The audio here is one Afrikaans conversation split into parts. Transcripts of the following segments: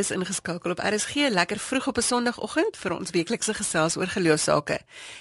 is ingeskakel op RSG lekker vroeg op 'n Sondagoggend vir ons weeklikse gesels oor geloofsake.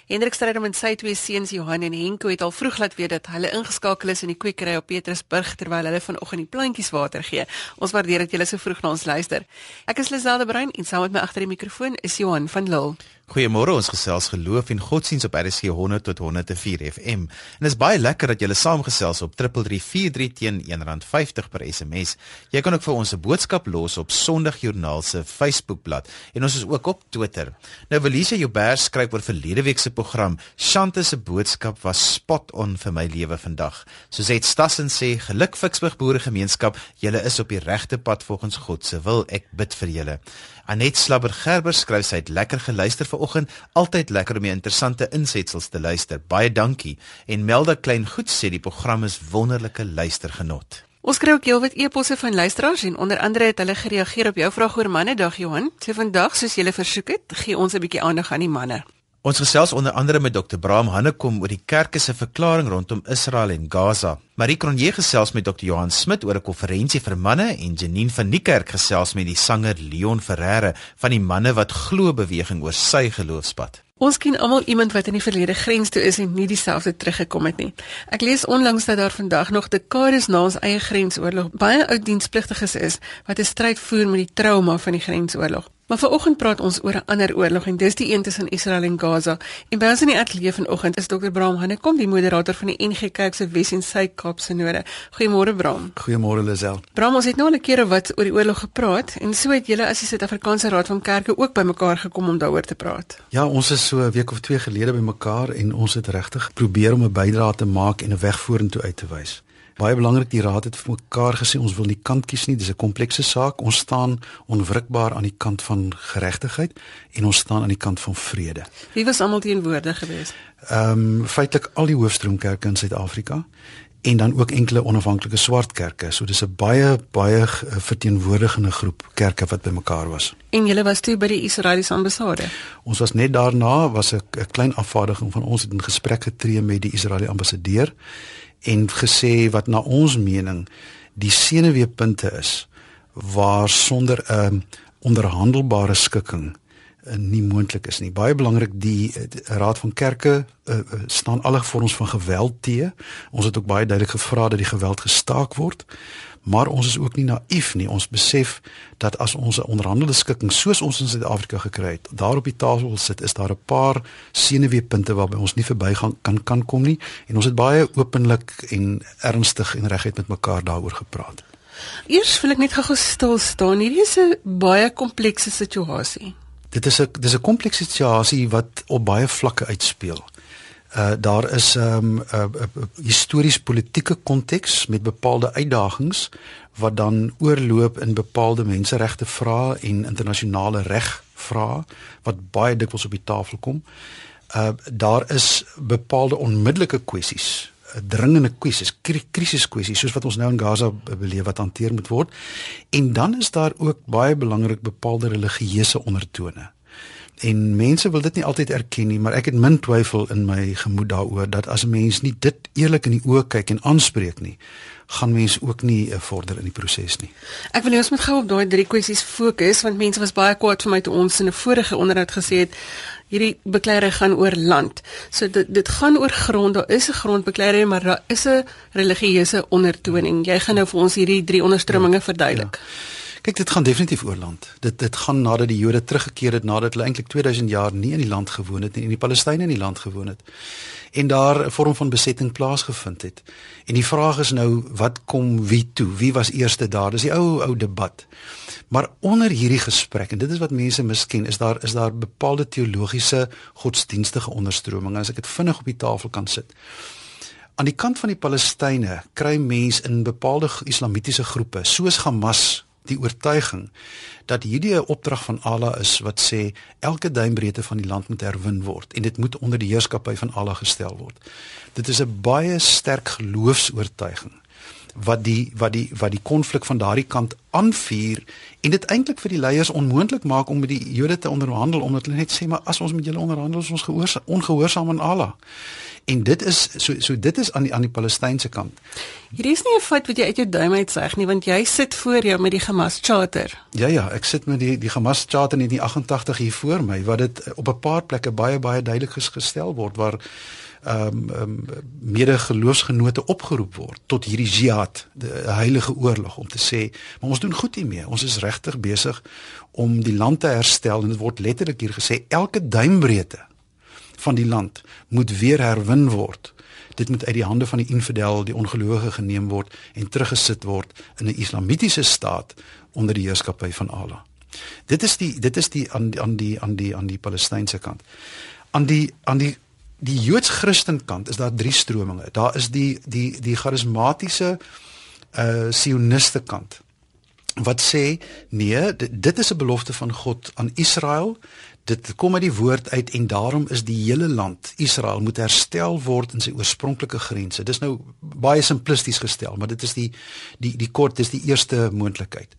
Hendrik Strydom en sy twee seuns Johan en Henko het al vroeg laat weet dat hulle ingeskakel is in die kwekery op Petrusburg terwyl hulle vanoggend die plantjies water gee. Ons waardeer dat julle so vroeg na ons luister. Ek is Liselde Brein en saam met my agter die mikrofoon is Johan van Lille. Goeiemôre, ons gesels geloof en godsdiens op RSG 100 tot 104 FM. En dit is baie lekker dat julle saamgesels op 3343 teen R1.50 per SMS. Jy kan ook vir ons 'n boodskap los op Sondagjoernaal se Facebookblad en ons is ook op Twitter. Nou Velisa Joubert skryf oor verlede week se program. Shante se boodskap was spot on vir my lewe vandag. Soos het Stassen sê, geluk Ficksburg boeregemeenskap, julle is op die regte pad volgens God se wil. Ek bid vir julle. Anet Slabber Gerber skryf sy het lekker geluister vanoggend, altyd lekker om die interessante insetsels te luister. Baie dankie. En Melda Klein goed sê die program is wonderlike luistergenot. Ons kry ook heelwat e-posse van luisteraars en onder andere het hulle gereageer op jou vraag oor mannedag Johan. Sê vandag soos jy versoek het, gee ons 'n bietjie aandag aan die manne. Ons gesels onder andere met Dr. Braam Hannekom oor die kerk se verklaring rondom Israel en Gaza. Marie Cronje gesels met Dr. Johan Smit oor 'n konferensie vir manne en Janine van Niekerk gesels met die sanger Leon Ferreira van die manne wat glo beweging oor sy geloofspad. Ons ken almal iemand wat in die verlede grens toe is en nie dieselfde teruggekom het nie. Ek lees onlangs dat daar vandag nog dekades na ons eie grensoorlog baie ou dienspligtiges is wat 'n stryd voer met die trauma van die grensoorlog. Maar vanoggend praat ons oor 'n ander oorlog en dis die een tussen Israel en Gaza. En by ons in die ateljee vanoggend is Dr. Bram Hannekom, die moderator van die NG Kerk se Wes en Suid-Kaap synode. Goeiemôre Bram. Goeiemôre Lisel. Bram, ons het nou al 'n keer wat oor die oorlog gepraat en so het julle as die Suid-Afrikaanse Raad van Kerke ook bymekaar gekom om daaroor te praat. Ja, ons is so 'n week of twee gelede bymekaar en ons het regtig probeer om 'n bydrae te maak en 'n weg vorentoe uit te wys baie belangrik die raad het vir mekaar gesê ons wil nie kant kies nie dis 'n komplekse saak. Ons staan onwrikbaar aan die kant van geregtigheid en ons staan aan die kant van vrede. Wie was almal teenwoordig geweest? Ehm um, feitelik al die hoofstroomkerke in Suid-Afrika en dan ook enkele onafhanklike swart kerke so dis 'n baie baie verteenwoordigende groep kerke wat bymekaar was. En julle was toe by die Israeliese ambassade? Ons was net daarna was 'n klein afvaardiging van ons het in gesprek getree met die Israeliese ambassadeur en gesê wat na ons mening die senuweepunte is waar sonder 'n um, onderhandelbare skikking uh, nie moontlik is nie. Baie belangrik die, die Raad van Kerke uh, uh, staan alle vorms van geweld te. Ons het ook baie duidelik gevra dat die geweld gestaak word maar ons is ook nie naïef nie. Ons besef dat as ons 'n onderhandelde skikking soos ons in Suid-Afrika gekry het, daar op die tafel sit, is daar 'n paar senuweepunte waarby ons nie verbygaan kan kan kom nie en ons het baie openlik en ernstig en reguit met mekaar daaroor gepraat. Eers wil ek net gou stil staan. Hierdie is 'n baie komplekse situasie. Dit is 'n dis 'n komplekse situasie wat op baie vlakke uitspeel. Uh daar is 'n um, uh, uh, histories politieke konteks met bepaalde uitdagings wat dan oorloop in bepaalde menseregte vrae en internasionale reg vrae wat baie dikwels op die tafel kom. Uh daar is bepaalde onmiddellike kwessies, uh, dringende kwessies, krisiskwessies soos wat ons nou in Gaza beleef wat hanteer moet word. En dan is daar ook baie belangrik bepaalde religieuse ondertone en mense wil dit nie altyd erken nie, maar ek het min twyfel in my gemoed daaroor dat as 'n mens nie dit eerlik in die oë kyk en aanspreek nie, gaan mense ook nie uh, vorder in die proses nie. Ek wil net ons moet gou op daai drie kwessies fokus want mense was baie kwaad vir my toe ons in 'n vorige onderhoud gesê het hierdie bekleierery gaan oor land. So dit dit gaan oor grond. Daar is 'n grondbekleierery, maar daar is 'n religieuse ondertoning. Jy gaan nou vir ons hierdie drie onderstrominge ja, verduidelik. Ja. Kyk, dit gaan definitief oor land. Dit dit gaan nadat die Jode teruggekeer het nadat hulle eintlik 2000 jaar nie in die land gewoon het nie, in die Palestynë in die land gewoon het. En daar 'n vorm van besetting plaasgevind het. En die vraag is nou, wat kom wie toe? Wie was eerste daar? Dis die ou ou debat. Maar onder hierdie gesprek en dit is wat mense misken, is daar is daar bepaalde teologiese godsdienstige onderstrominge as ek dit vinnig op die tafel kan sit. Aan die kant van die Palestynë kry mense in bepaalde islamitiese groepe soos Hamas die oortuiging dat hierdie 'n opdrag van Allah is wat sê elke duimbreedte van die land moet herwin word en dit moet onder die heerskappy van Allah gestel word. Dit is 'n baie sterk geloofs-oortuiging wat die wat die wat die konflik van daardie kant aanvuur en dit eintlik vir die leiers onmoontlik maak om met die Jode te onderhandel omdat hulle net sê maar as ons met julle onderhandel is ons ongehoorsaam aan Allah. En dit is so so dit is aan die aan die Palestynse kant. Hierdie is nie 'n feit wat jy uit jou duim uit sê nie, want jy sit voor jou met die Hamas Charter. Ja ja, ek sit met die die Hamas Charter in die 88 hier voor my wat dit op 'n paar plekke baie baie duidelik gestel word waar ehm um, um, medegeloofsgenote opgeroep word tot hierdie jihad, die heilige oorlog om te sê, maar ons doen goed hiermee. Ons is regtig besig om die land te herstel en dit word letterlik hier gesê elke duimbreedte van die land moet weer herwin word. Dit moet uit die hande van die infidel, die ongelowige geneem word en teruggesit word in 'n islamitiese staat onder die heerskappy van Allah. Dit is die dit is die aan aan die aan die aan die Palestynse kant. Aan die aan die die Joods-Christen kant is daar drie strominge. Daar is die die die charismatiese uh sioniste kant wat sê nee, dit, dit is 'n belofte van God aan Israel dit kom uit die woord uit en daarom is die hele land Israel moet herstel word in sy oorspronklike grense. Dis nou baie simplisties gestel, maar dit is die die die kort dis die eerste moontlikheid.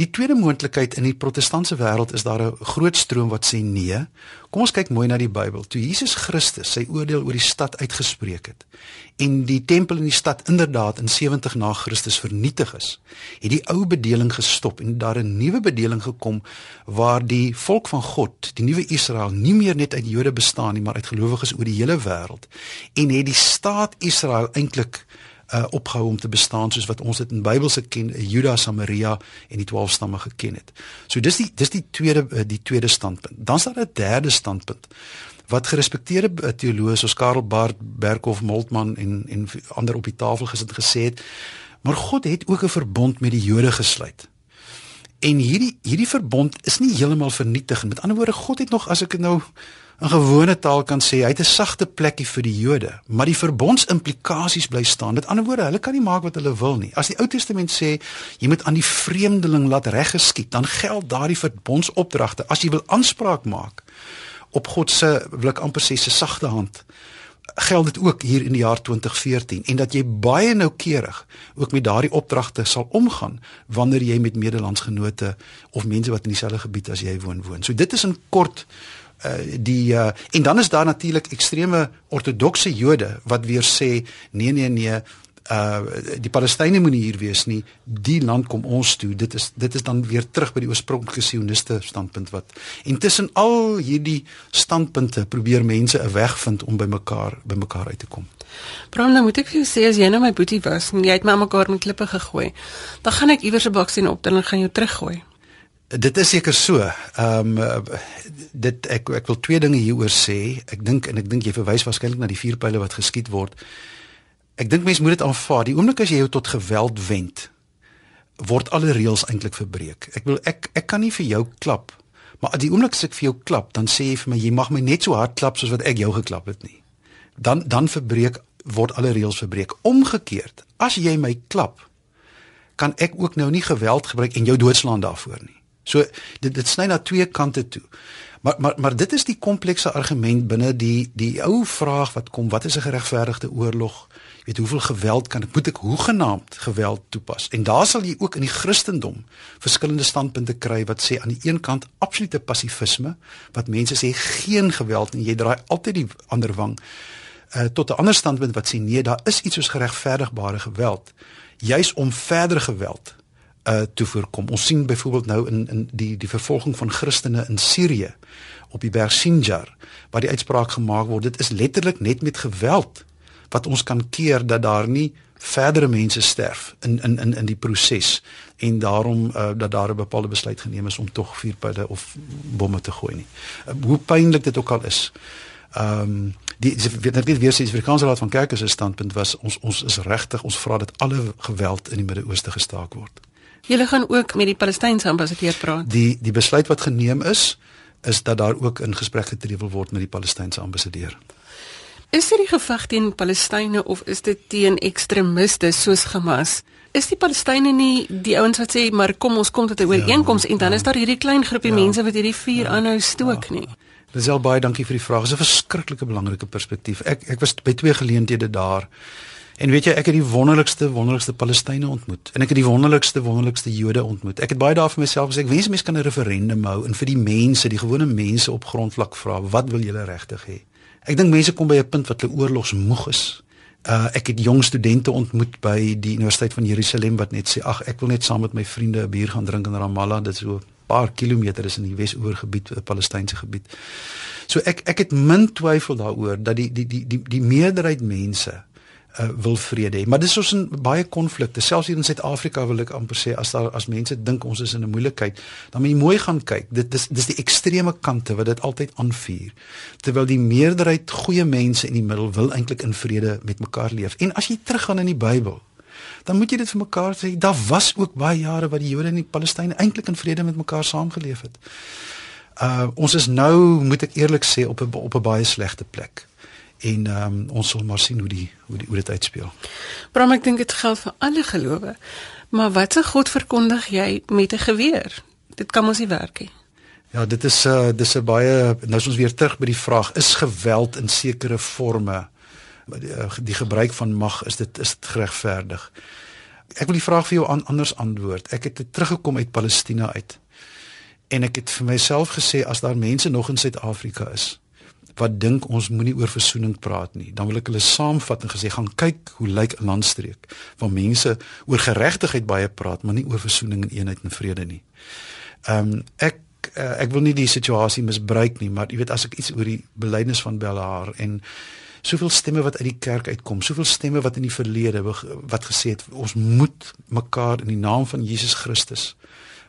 Die tweede moontlikheid in die protestantse wêreld is daar 'n groot stroom wat sê nee. Kom ons kyk mooi na die Bybel. Toe Jesus Christus sy oordeel oor die stad uitgespreek het en die tempel in die stad inderdaad in 70 na Christus vernietig is, het die ou bedeling gestop en daar 'n nuwe bedeling gekom waar die volk van God, die nuwe Israel, nie meer net uit Jode bestaan nie, maar uit gelowiges oor die hele wêreld en het die staat Israel eintlik uh, opgehou om te bestaan soos wat ons dit in Bybelse ken, Juda, Samaria en die 12 stamme geken het. So dis die dis die tweede uh, die tweede standpunt. Dan's daar 'n derde standpunt wat gerespekteerde teoloë soos Karl Barth, Berghof, Moltmann en en ander op die tafel gesit gesê het, maar God het ook 'n verbond met die Jode gesluit. En hierdie hierdie verbond is nie heeltemal vernietig. Met ander woorde, God het nog as ek nou 'n gewone taal kan sê, hy het 'n sagte plekkie vir die Jode, maar die verbondsimplikasies bly staan. Met ander woorde, hulle kan nie maak wat hulle wil nie. As die Ou Testament sê jy moet aan die vreemdeling laat reggeskied, dan geld daardie verbondsopdragte as jy wil aanspraak maak op God se ek amper sê se sagte hand geld dit ook hier in die jaar 2014 en dat jy baie noukeurig ook met daardie opdragte sal omgaan wanneer jy met medelandsgenote of mense wat in dieselfde gebied as jy woon woon. So dit is 'n kort uh, die uh, en dan is daar natuurlik ekstreme ortodokse Jode wat weer sê nee nee nee uh die Palestynë moenie hier wees nie die land kom ons toe dit is dit is dan weer terug by die oorspronklike sioniste standpunt wat intussen al hierdie standpunte probeer mense 'n weg vind om by mekaar by mekaar uit te kom. Bram, nou moet ek vir jou sê as jy nou my boetie was en jy het my mekaar met klippe gegooi, dan gaan ek iewers 'n baksteen op dan gaan jou teruggooi. Dit is seker so. Ehm um, dit ek ek wil twee dinge hieroor sê. Ek dink en ek dink jy verwys waarskynlik na die vier pile wat geskiet word. Ek dink mense moet dit aanvaar. Die oomblik as jy jou tot geweld wend, word alle reëls eintlik verbreek. Ek wil ek ek kan nie vir jou klap. Maar die oomblik as ek vir jou klap, dan sê jy vir my jy mag my net so hard klap soos wat ek jou geklap het nie. Dan dan verbreek word alle reëls verbreek. Omgekeerd, as jy my klap, kan ek ook nou nie geweld gebruik en jou doodslaan daarvoor nie. So dit dit sny na twee kante toe. Maar maar maar dit is die komplekse argument binne die die ou vraag wat kom, wat is 'n geregverdigde oorlog? Jy weet hoeveel geweld kan ek moet ek hoegenaamd geweld toepas? En daar sal jy ook in die Christendom verskillende standpunte kry wat sê aan die een kant absolute pasifisme, wat mense sê geen geweld en jy draai altyd die ander wang. Uh, tot 'n ander standpunt wat sê nee, daar is iets soos geregverdigbare geweld, juis om verdere geweld uh te voorkom. Ons sien byvoorbeeld nou in in die die vervolging van Christene in Sirië op die berg Sinjar waar die uitspraak gemaak word dit is letterlik net met geweld wat ons kan keer dat daar nie verdere mense sterf in in in in die proses en daarom uh, dat daar 'n bepaalde besluit geneem is om tog vuurpyle of bomme te gooi nie. Uh, hoe pynlik dit ook al is. Ehm um, die weet net weer sê die Afrikaanse Raad van Kerke se standpunt was ons ons is regtig ons vra dat alle geweld in die Midde-Ooste gestaak word. Julle gaan ook met die Palestynse ambassadeur praat. Die die besluit wat geneem is is dat daar ook in gesprek getree wil word met die Palestynse ambassadeur. Is dit die geveg teen Palestynë of is dit teen ekstremiste soos Hamas? Is die Palestynë nie die ouens wat sê maar kom ons kom tot 'n ooreenkoms ja, en dan ja, is daar hierdie klein groepie ja, mense wat hierdie vuur ja, aanhou stook ja, nie? Dis al baie dankie vir die vraag. Dis 'n verskriklike belangrike perspektief. Ek ek was by twee geleenthede daar En weet jy, ek het die wonderlikste wonderlikste Palestynë ontmoet en ek het die wonderlikste wonderlikste Jode ontmoet. Ek het baie daar vir myself gesê, ek wens mense kan 'n referendum hou en vir die mense, die gewone mense op grondvlak vra, wat wil julle regtig hê? Ek dink mense kom by 'n punt wat hulle oorlogsmoeg is. Uh ek het jong studente ontmoet by die Universiteit van Jerusalem wat net sê ag ek wil net saam met my vriende 'n bier gaan drink in Ramallah dit is so 'n paar kilometer is in die Wesoevergebied 'n Palestynse gebied. So ek ek het min twyfel daaroor dat die die die die die meerderheid mense uh, wil vrede hê. Maar dis ons in baie konflikte. Selfs hier in Suid-Afrika wil ek amper sê as daar as mense dink ons is in 'n moeilikheid, dan moet jy mooi gaan kyk. Dit dis dis die ekstreme kante wat dit altyd aanvuur. Terwyl die meerderheid goeie mense in die middel wil eintlik in vrede met mekaar leef. En as jy teruggaan in die Bybel, dan moet jy dit vir mekaar sê, daar was ook baie jare wat die Jode en die Palestynë eintlik in vrede met mekaar saamgeleef het. Uh ons is nou, moet ek eerlik sê, op 'n op 'n baie slegte plek en um, ons sal maar sien hoe die hoe die hoe dit uitspeel. Bram ek dink dit geld vir alle gelowe. Maar wat se God verkondig jy met 'n geweer? Dit kan mos nie werk nie. Ja, dit is 'n uh, dis 'n baie nou is ons weer terug by die vraag is geweld in sekere forme die, uh, die gebruik van mag is dit is dit geregverdig? Ek wil die vraag vir jou an, anders antwoord. Ek het teruggekom uit Palestina uit. En ek het vir myself gesê as daar mense nog in Suid-Afrika is wat dink ons moenie oor versoening praat nie. Dan wil ek hulle saamvat en gesê gaan kyk hoe lyk 'n landstreek waar mense oor geregtigheid baie praat, maar nie oor versoening en eenheid en vrede nie. Ehm um, ek uh, ek wil nie die situasie misbruik nie, maar jy weet as ek iets oor die belydenis van Bellaar en soveel stemme wat uit die kerk uitkom, soveel stemme wat in die verlede wat gesê het ons moet mekaar in die naam van Jesus Christus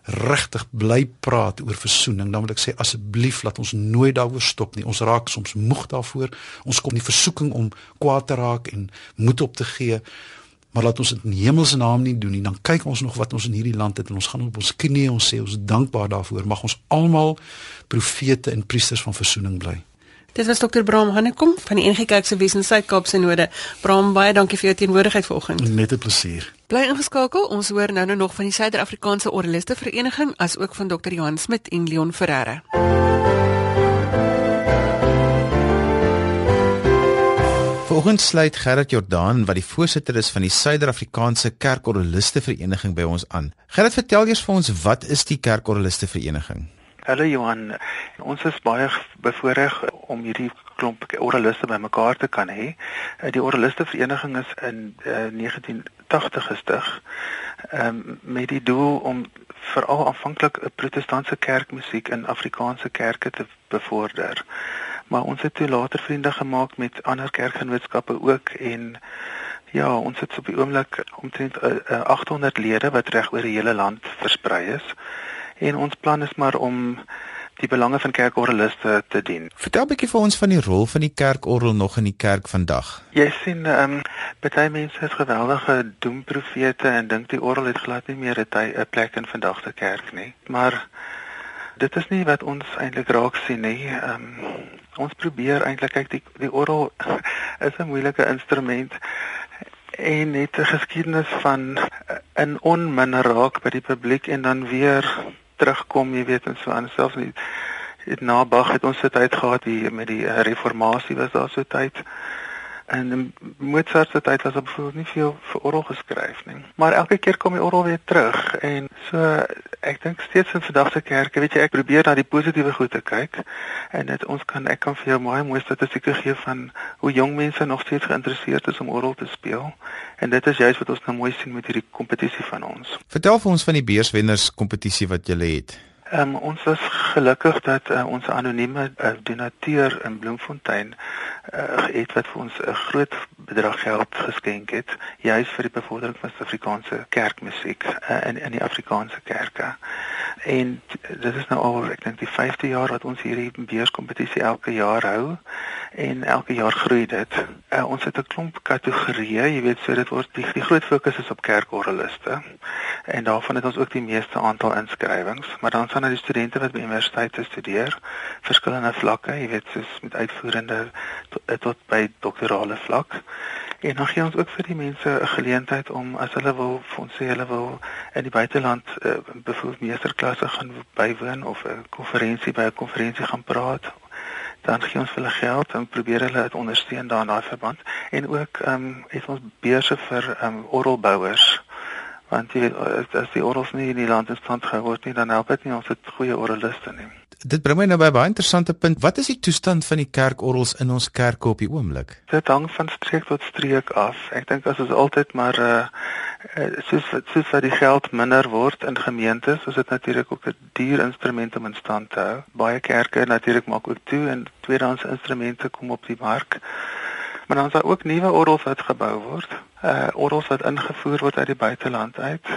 regtig bly praat oor versoening, dan wil ek sê asseblief laat ons nooit daaroor stop nie. Ons raak soms moeg daarvoor. Ons kom in die versoeking om kwaad te raak en moed op te gee. Maar laat ons dit in hemelse naam nie doen nie. Dan kyk ons nog wat ons in hierdie land het en ons gaan op ons knieë ons sê ons dankbaar daarvoor. Mag ons almal profete en priesters van versoening bly. Dit was Dr. Bram Hannekom van die NG Kerk se Wesen Suid-Kaapse Node. Bram, baie dankie vir jou teenwoordigheid vanoggend. Met 'n plesier. Bly ingeskakel. Ons hoor nou nou nog van die Suider-Afrikaanse Oraliste Vereniging as ook van Dr. Johan Smit en Leon Ferreira. Vanoggend sluit Gerard Jordaan wat die voorsitter is van die Suider-Afrikaanse Kerkoraliste Vereniging by ons aan. Gerard, vertel eers vir ons wat is die Kerkoraliste Vereniging? Hallo Johan, ons is baie bevoorreg om hierdie klomp oraliste bymekaar te kan hê. Eh, die Oraliste Vereniging is in uh, eh, 1980 gestig um, met die doel om veral aanvanklik 'n protestantse kerkmusiek in Afrikaanse kerke te bevorder. Maar ons het toe later vriende gemaak met ander kerkgenootskappe ook en ja, ons het op die oomblik omtrent uh, 800 lede wat reg oor die hele land versprei is. En ons plan is maar om die belange van kerkorgeliste te dien. Vertel 'n bietjie vir ons van die rol van die kerkorgel nog in die kerk vandag. Jy sien, ehm um, baie mense is geweldige doemprofete en dink die orgel het glad nie meer 'n plek in vandag se kerk nie. Maar dit is nie wat ons eintlik raak sien nie. Ehm um, ons probeer eintlik kyk die die orgel is 'n moeilike instrument en het 'n geskiedenis van in onmin raak by die publiek en dan weer terugkom, jy weet, en so aan selfs nie het na Bach het ons se tyd gehad hier met die eh, reformatie was daar so tyd. En Mozart se tyd was byvoorbeeld nie veel vir orgel geskryf nie. Maar elke keer kom die orgel weer terug en so ek dink steeds in vandag se kerke, weet jy, ek probeer na die positiewe goed te kyk en dit ons kan ek kan vir jou baie mooi statistieke gee van hoe jong mense nog steeds geïnteresseerd is om orgel te speel. En dit is juist wat ons nou mooi sien met hierdie kompetisie van ons. Vertel vir ons van die beurswenners kompetisie wat jy het. Um, ons was gelukkig dat uh, ons anonieme uh, donateur in Bloemfontein uh, het wat vir ons 'n groot bedrag geld geskenk het juis vir die bevordering van Suid-Afrikaanse kerkmusiek uh, in in die Afrikaanse kerke. En dit is nou al ek dink die 5de jaar wat ons hierdie beurskompetisie elke jaar hou en elke jaar groei dit. Uh, ons het 'n klomp kategorieë, jy weet, so dit word die, die groot fokus is op kerkorgeliste. En daarvan het ons ook die meeste aantal inskrywings, maar dan staan daar die studente wat by universiteite studeer, verskillende vlakke, jy weet, soos met uitvoerende tot, eh, tot by doktorale vlak. En dan gee ons ook vir die mense 'n geleentheid om as hulle wil, ons sê hulle wil in die buiteland uh, byvoorbeeld meesterklasse gaan bywoon of 'n konferensie by 'n konferensie gaan praat dan gee ons hulle geld en probeer hulle dit ondersteun daar in daai verband. En ook ehm um, het ons beurse vir ehm um, orgelbouers want jy weet as die orgels nie in die land in stand gehou word nie dan help dit nie. Ons het goeie orgeliste nie Dit bring my nou by 'n baie interessante punt. Wat is die toestand van die kerkorgels in ons kerke op die oomblik? Dit hang van streek tot streek af. Ek dink as ons altyd maar uh soos soos wat die geld minder word in gemeentes, is dit natuurlik ook 'n duur instrument om in stand te hou. Baie kerke natuurlik maak ook toe en tweedehands instrumente kom op die mark. Maar dan is daar ook nuwe orgels wat gebou word. Uh orgels wat ingevoer word uit die buiteland uit.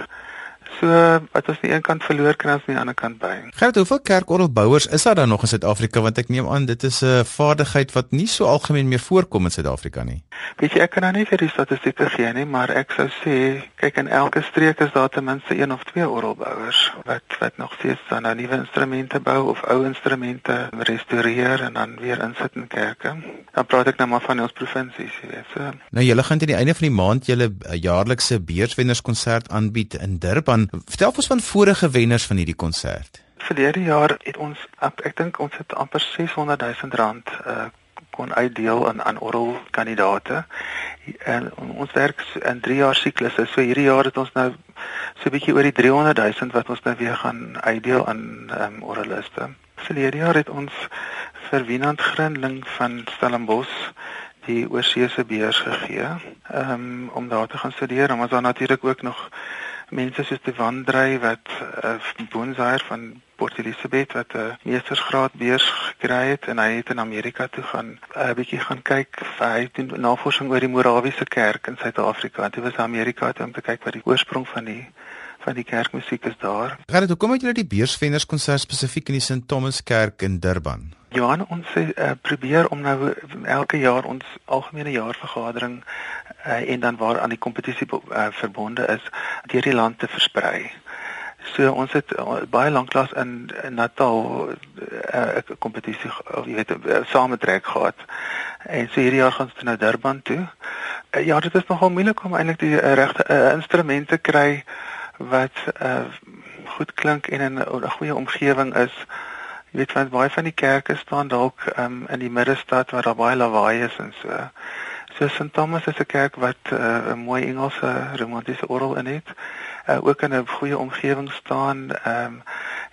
So wat ons aan die een kant verloor kan ons aan die ander kant by. Gert, hoeveel kerkorgelbouers is daar dan nog in Suid-Afrika want ek neem aan dit is 'n vaardigheid wat nie so algemeen meer voorkom in Suid-Afrika nie. Weet jy ek kan nou nie vir die statistieke gee nie, maar ek sou sê kyk in elke streek is daar ten minste een of twee orgelbouers wat wat nog steeds dan nou nuwe instrumente bou of ou instrumente restoreer en dan weer insit in kerke. Dan praat ek nou maar van ons provinsies, jy weet. So. Nou julle gaan teen die einde van die maand julle eh, jaarlikse beurswennerskonsert aanbied in Durban vertel ons van vorige wenners van hierdie konsert. Verlede jaar het ons ek, ek dink ons het amper 600 000 rand uh, kon uitdeel aan aan orrel kandidate. En ons werk in 3 jaar siklusse. So hierdie jaar het ons nou so 'n bietjie oor die 300 000 wat ons nou weer gaan uitdeel aan um, orreliste. Verlede jaar het ons vir Wienand Grinling van Stellenbosch die oorseese beurs gegee um, om daar te gaan studeer. Maar het natuurlik ook nog mense soos die Wandrey wat uh, Boonsaier van Port Elizabeth wat 'n uh, meestersgraad beurs gekry het en hy het in Amerika toe gaan 'n uh, bietjie gaan kyk hy doen navorsing oor die Morawiese kerk in Suid-Afrika. Hy was in Amerika toe om te kyk wat die oorsprong van die van die kerkmusiek is daar. Gaan dit hoekom het julle die beursvenners konsert spesifiek in die St Thomas Kerk in Durban? Johan ons uh, probeer om nou elke jaar ons algemene jaarvergadering uh, en dan waar aan die kompetisie uh, verbonde is deur die land te versprei. So ons het uh, baie lanklaas in, in Natal 'n uh, kompetisie of jy weet 'n sametrek gehad. En so hierdie jaar gaan ons na Durban toe. Uh, ja, dit is nogal moeilik om eintlik die uh, regte uh, instrumente kry wat uh, goed klink en in 'n goeie omgewing is. Jy weet want baie van die kerke staan dalk um, in die middestad waar daar baie lawaai is en so. So St Thomas is 'n kerk wat uh, 'n mooi Engelse romantiese orgel in het. Uh, ook in 'n goeie omgewing staan. Ehm um,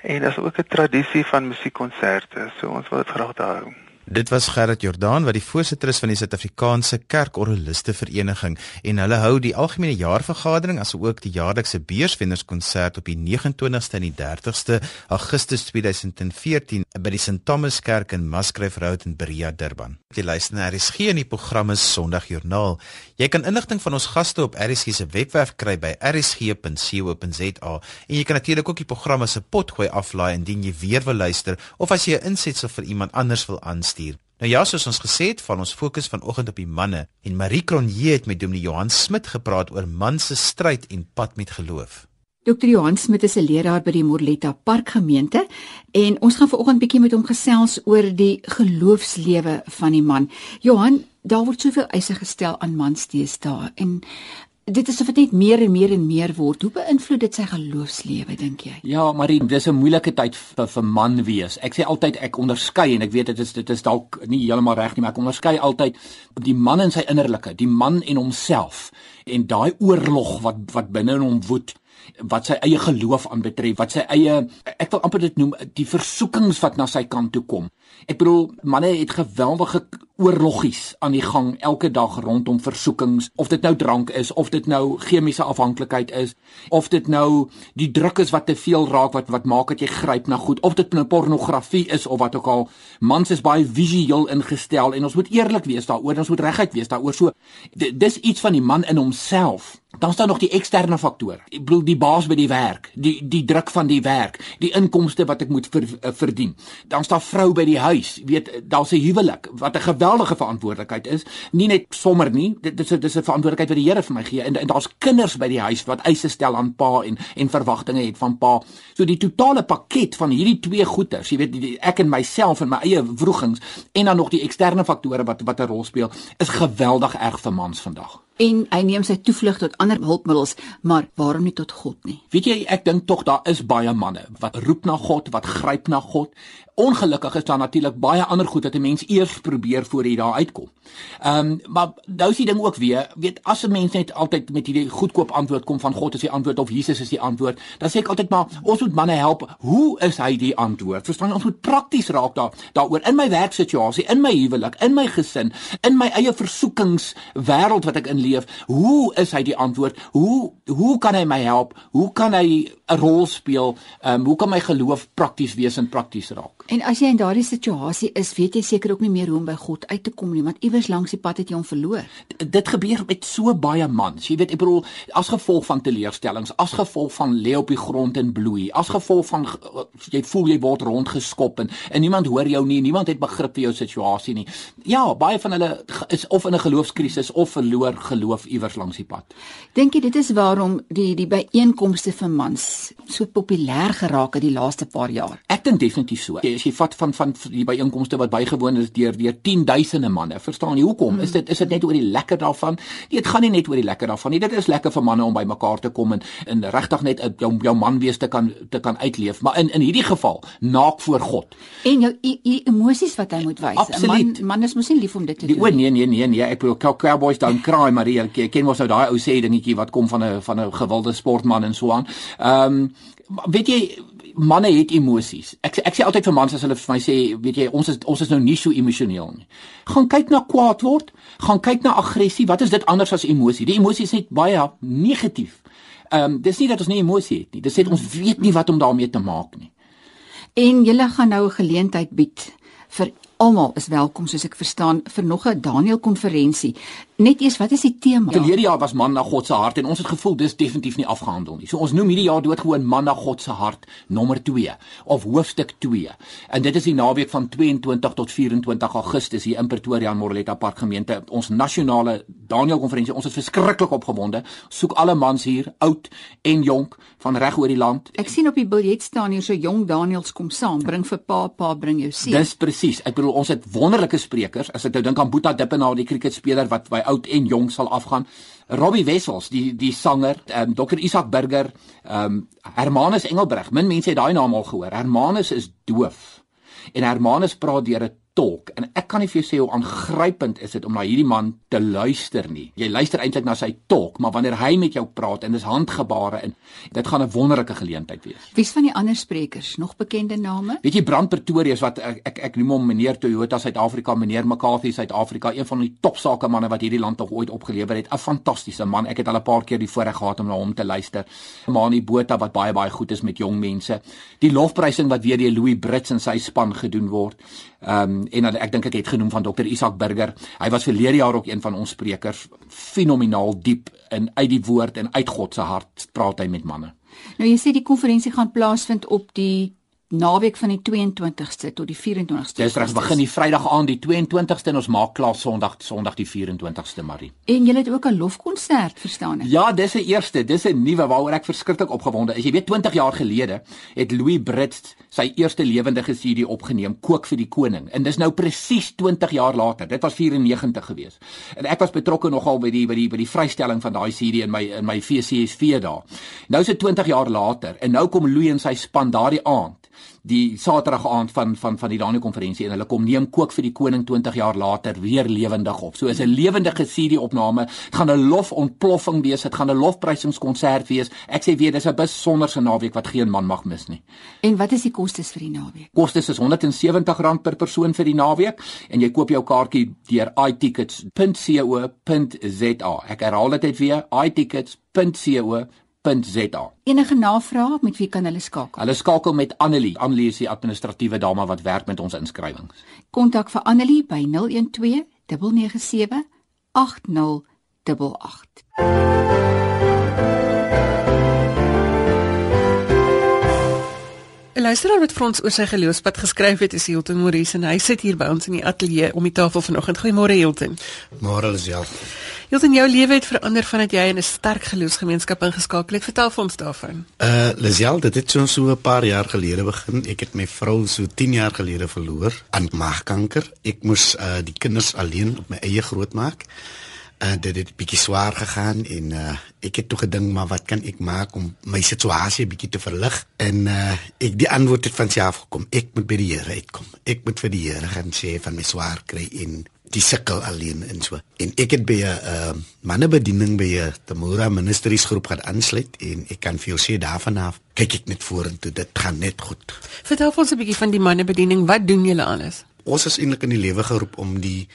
en is ook 'n tradisie van musiekkonserte. So ons wil dit graag daar hou. Dit was Gerrit Jordaan wat die voorsitter is van die Suid-Afrikaanse Kerkorgeliste Vereniging en hulle hou die algemene jaarvergadering asook die jaarlikse beurswennerskonsert op die 29ste en die 30ste Augustus 2014 by die St Thomas Kerk in Musgrave Road in Berea Durban. Jy luister na RSG in die programme Sondagjoernaal. Jy kan inligting van ons gaste op RSG se webwerf kry by rsg.co.za en jy kan natuurlik ook die programme se potgooi aflaai indien jy weer wil luister of as jy 'n insetsel vir iemand anders wil aanstuur. Nou ja, soos ons gesê het, van ons fokus vanoggend op die manne en Marie Cronje het met Dominee Johan Smit gepraat oor man se stryd en pad met geloof. Dr. Johan Smit is 'n leraar by die Morletta Park gemeente en ons gaan vanoggend bietjie met hom gesels oor die geloofslewe van die man. Johan, daar word soveel eise gestel aan mans deesdae en dit is of dit net meer en meer en meer word. Hoe beïnvloed dit sy geloofslewe dink jy? Ja, Marie, dis 'n moeilike tyd vir vir man wees. Ek sê altyd ek onderskei en ek weet dit is dit is dalk nie heeltemal reg nie, maar ek onderskei altyd die man in sy innerlike, die man en homself en daai oorlog wat wat binne in hom woed wat sy eie geloof aanbetref, wat sy eie ek wil amper dit noem die versoekings wat na sy kant toe kom. Ek bedoel manne het geweldige oorloggies aan die gang elke dag rondom versoekings of dit nou drank is of dit nou chemiese afhanklikheid is of dit nou die druk is wat te veel raak wat wat maak dat jy gryp na goed of dit nou pornografie is of wat ook al mans is baie visueel ingestel en ons moet eerlik wees daaroor ons moet reguit wees daaroor so dis iets van die man in homself dan staan nog die eksterne faktore. Ek bedoel die baas by die werk, die die druk van die werk, die inkomste wat ek moet ver, uh, verdien. Dan staan vrou by die huis, weet daar's 'n huwelik wat 'n geweldige verantwoordelikheid is, nie net sommer nie, dit is dit is 'n verantwoordelikheid wat die Here vir my gee en, en daar's kinders by die huis wat eise stel aan pa en en verwagtinge het van pa. So die totale pakket van hierdie twee goeters, jy weet die, die, ek en myself en my eie wrogings en dan nog die eksterne faktore wat wat 'n rol speel, is geweldig erg vir mans vandag. En hy neem sy toevlug tot ander hulpmiddels, maar waarom nie tot God nie? Weet jy, ek dink tog daar is baie manne wat roep na God, wat gryp na God. Ongelukkig is daar natuurlik baie ander goed wat 'n mens eers probeer voor jy daar uitkom. Ehm um, maar nou is die ding ook weer, weet as 'n mens net altyd met hierdie goedkoop antwoord kom van God is die antwoord of Jesus is die antwoord, dan sê ek altyd maar ons moet manne help. Hoe is hy die antwoord? Verstaan ons moet prakties raak daar daaroor in my werksituasie, in my huwelik, in my gesin, in my eie versoekings wêreld wat ek in leef. Hoe is hy die antwoord? Hoe hoe kan hy my help? Hoe kan hy 'n rol speel? Ehm um, hoe kan my geloof prakties wees en prakties raak? En as jy in daardie situasie is, weet jy seker ook nie meer hoe om by God uit te kom nie, want iewers langs die pad het jy hom verloor. Dit gebeur met so baie mans. Jy weet, ek bedoel, as gevolg van teleurstellings, as gevolg van lê op die grond en bloei, as gevolg van jy voel jy word rondgeskop en, en niemand hoor jou nie, niemand het begrip vir jou situasie nie. Ja, baie van hulle is of in 'n geloofskrisis of verloor geloof iewers langs die pad. Dink jy dit is waarom die die byeenkomste vir mans so populêr geraak het die laaste paar jaar? Ek dink definitief so. As jy vat van van die byeenkomste wat bygewoon is deur deur 10000 manne, verstaan jy hoekom? Is dit is dit net oor die lekker daarvan? Nee, dit gaan nie net oor die lekker daarvan nie. Dit is lekker vir manne om by mekaar te kom en en regtig net jou jou man wees te kan te kan uitleef, maar in in hierdie geval naak voor God. En jou emosies wat hy moet wys. 'n Man man is mos nie lief om dit te die, doen. O nee nee nee nee, ek bedoel cowboys don't cry, maar jy ken mos nou daai ou sê dingetjie wat kom van 'n van 'n gewilde sportman en so aan. Ehm um, weet jy manne het emosies. Ek ek sê altyd vir mans as hulle vir my sê, weet jy, ons is ons is nou nie so emosioneel nie. Gaan kyk na kwaad word, gaan kyk na aggressie. Wat is dit anders as emosie? Die emosie is net baie negatief. Ehm um, dis nie dat ons nie emosie het nie. Dit sê ons weet nie wat om daarmee te maak nie. En julle gaan nou 'n geleentheid bied vir almal is welkom soos ek verstaan vir nog 'n Daniel konferensie. Net eers, wat is die tema? Verlede jaar was man na God se hart en ons het gevoel dis definitief nie afgehandel nie. So ons noem hierdie jaar doodgewoon man na God se hart nommer 2 of hoofstuk 2. En dit is die naweek van 22 tot 24 Augustus hier in Pretoria in Moreletta Park gemeente. Ons nasionale Daniel konferensie. Ons is verskriklik opgewonde. Soek alle mans hier, oud en jonk van reg oor die land. Ek sien op die biljet staan hier so jong Daniels kom saam, bring vir pa, pa bring jou seun. Dis presies. Ek bedoel ons het wonderlike sprekers. As ek nou dink aan Boeta Dippenaar, die cricketspeler wat by oud en jong sal afgaan. Robbie Wessels, die die sanger, ehm um, Dr Isak Burger, ehm um, Hermanus Engelbreg. Min mense het daai naam al gehoor. Hermanus is doof. En Hermanus praat deur 'n tolk en ek kan nie vir jou sê hoe aangrypend is dit om na hierdie man te luister nie. Jy luister eintlik na sy tolk, maar wanneer hy met jou praat en dis handgebare en dit gaan 'n wonderlike geleentheid wees. Wie's van die ander sprekers? Nog bekende name? Weet jy Brand Pretorius wat ek ek, ek noem hom meneer Toyota Suid-Afrika, meneer McCarthy Suid-Afrika, een van die topsake manne wat hierdie land nog ooit opgelewer het. 'n Fantastiese man. Ek het al 'n paar keer die voorreg gehad om na hom te luister. Mani Botha wat baie baie goed is met jong mense. Die lofprysing wat weer deur Louis Brits en sy span gedoen word. Ehm um, en ek dink ek het genoem van Dr Isak Burger. Hy was verlede jaar ook een van ons sprekers. Fenomenaal diep in uit die woord en uit God se hart praat hy met manne. Nou jy sê die konferensie gaan plaasvind op die naweek van die 22ste tot die 24ste. Dis reg, begin die Vrydag aan die 22ste en ons maak klaar Sondag Sondag die 24ste Marie. En jy het ook 'n lofkonsert, verstaan ek? Ja, dis 'n eerste, dis 'n nuwe waaroor ek verskriklik opgewonde is. Jy weet 20 jaar gelede het Louis Brits sy eerste lewendige CD opgeneem, Kook vir die koning. En dis nou presies 20 jaar later. Dit was 94 gewees. En ek was betrokke nogal by die by die by die vrystelling van daai CD in my in my VCSV daar. Nou is dit 20 jaar later en nou kom Louis en sy span daardie aand die Saterdag aand van van van die Daniel konferensie en hulle kom neem kook vir die koning 20 jaar later weer lewendig op. So is 'n lewendige CD opname. Dit gaan 'n lofontploffing wees. Dit gaan 'n lofprysingskonsert wees. Ek sê weer dis 'n besonderse naweek wat geen man mag mis nie. En wat is die kostes vir die naweek? Kostes is R170 per persoon vir die naweek en jy koop jou kaartjie deur itickets.co.za. Ek herhaal dit net weer, itickets.co .za. Enige navrae met wie kan hulle skakel? Hulle skakel met Annelie. Annelie is die administratiewe dame wat werk met ons inskrywings. Kontak vir Annelie by 012 997 8088. Luisteraar wat vir ons oor sy geloofspad geskryf het is Hilton Maurice en hy sit hier by ons in die ateljee om die tafel vanoggend. Goeiemôre Hilton. Môre is ja. Hilton, jou lewe het verander vandat jy in 'n sterk geloofsgemeenskap ingeskakel het. Vertel vir ons daarvan. Uh Lisel, dit het so so 'n paar jaar gelede begin. Ek het my vrou so 10 jaar gelede verloor aan maagkanker. Ek moes uh die kinders alleen op my eie grootmaak. Uh, dit het bietjie swaar gegaan en uh, ek het toe gedink maar wat kan ek maak om my situasie bietjie te verlig en uh, ek die antwoord het van self gekom ek moet by die Here uitkom ek moet vir die Here gaan sê van my swaar kry en die sukkel alleen en so. En ek het by 'n uh, mannebediening by 'n Tamura Ministries groep gaan aansluit en ek kan vir jou sê daarvan af kyk ek net vorentoe, dit gaan net goed. Vertel ons 'n bietjie van die mannebediening. Wat doen julle alles? Ons is eintlik in die lewe geroep om die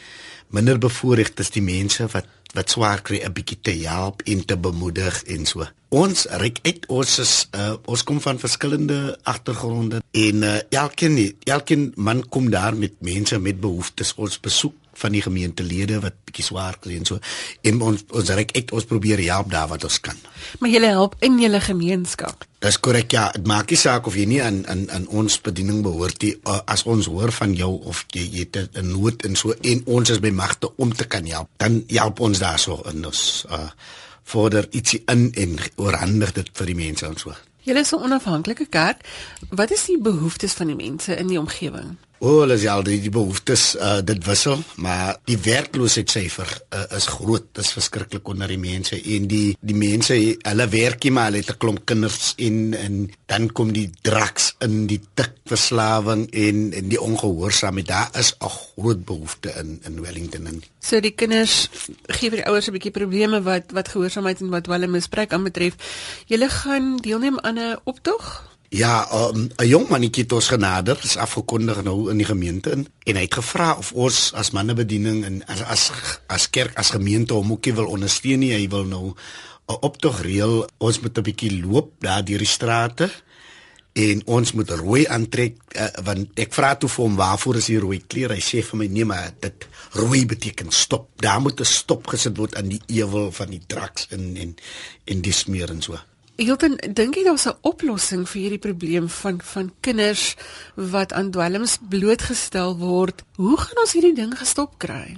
minderbevoorregtes, die mense wat wat swaar kry 'n bietjie te help en te bemoedig en so. Ons reik uit ons is uh, ons kom van verskillende agtergronde en uh, elkeen elkeen man kom daar met mense met behoeftes. Ons besoek van die gemeentelede wat bietjie swaar kry en so. En ons ons reik uit ons probeer help daar wat ons kan. Maar jy help in julle gemeenskap. Dis korrek ja, dit maak nie saak of jy nie aan aan aan ons bediening behoort nie. As ons hoor van jou of jy het 'n nood en so en ons is by magte om te kan help, dan help ons daarso in ons uh vorder ietsie in en oorhandig dit vir die mense en so. Julle is 'n onafhanklike kerk. Wat is die behoeftes van die mense in die omgewing? O, hulle is al die, die behoeftes uh, dit wissel, maar die werkloosheidsyfer uh, is groot. Dit is verskriklik onder die mense en die die mense hulle werkie maar hulle het 'n klomp kinders en en dan kom die drugs in die tikverslawing en en die ongehoorsaamheid. Daar is 'n groot behoefte in in Wellington en So die kinders gee vir die ouers 'n bietjie probleme wat wat gehoorsaamheid en wat hulle misbruik aanbetref. Julle gaan deelneem aan 'n optog? Ja, um, 'n jong mannetjie het ons genader, is afgekondig nou in die gemeente in en hy het gevra of ons as mannebediening en as as as kerk as gemeente hom ookie wil ondersteun nie. Hy wil nou 'n optog reël. Ons moet 'n bietjie loop daar deur die strate en ons moet rooi aantrek uh, want ek vra toe vir hom waarvoor is die rooi klere? Hy sê vir my nee, maar dit rooi beteken stop. Daar moet 'n stop gesit word aan die ewel van die drugs en en en die smeer en so. Hilton, dink jy daar's 'n oplossing vir hierdie probleem van van kinders wat aan dwelms blootgestel word? Hoe gaan ons hierdie ding gestop kry?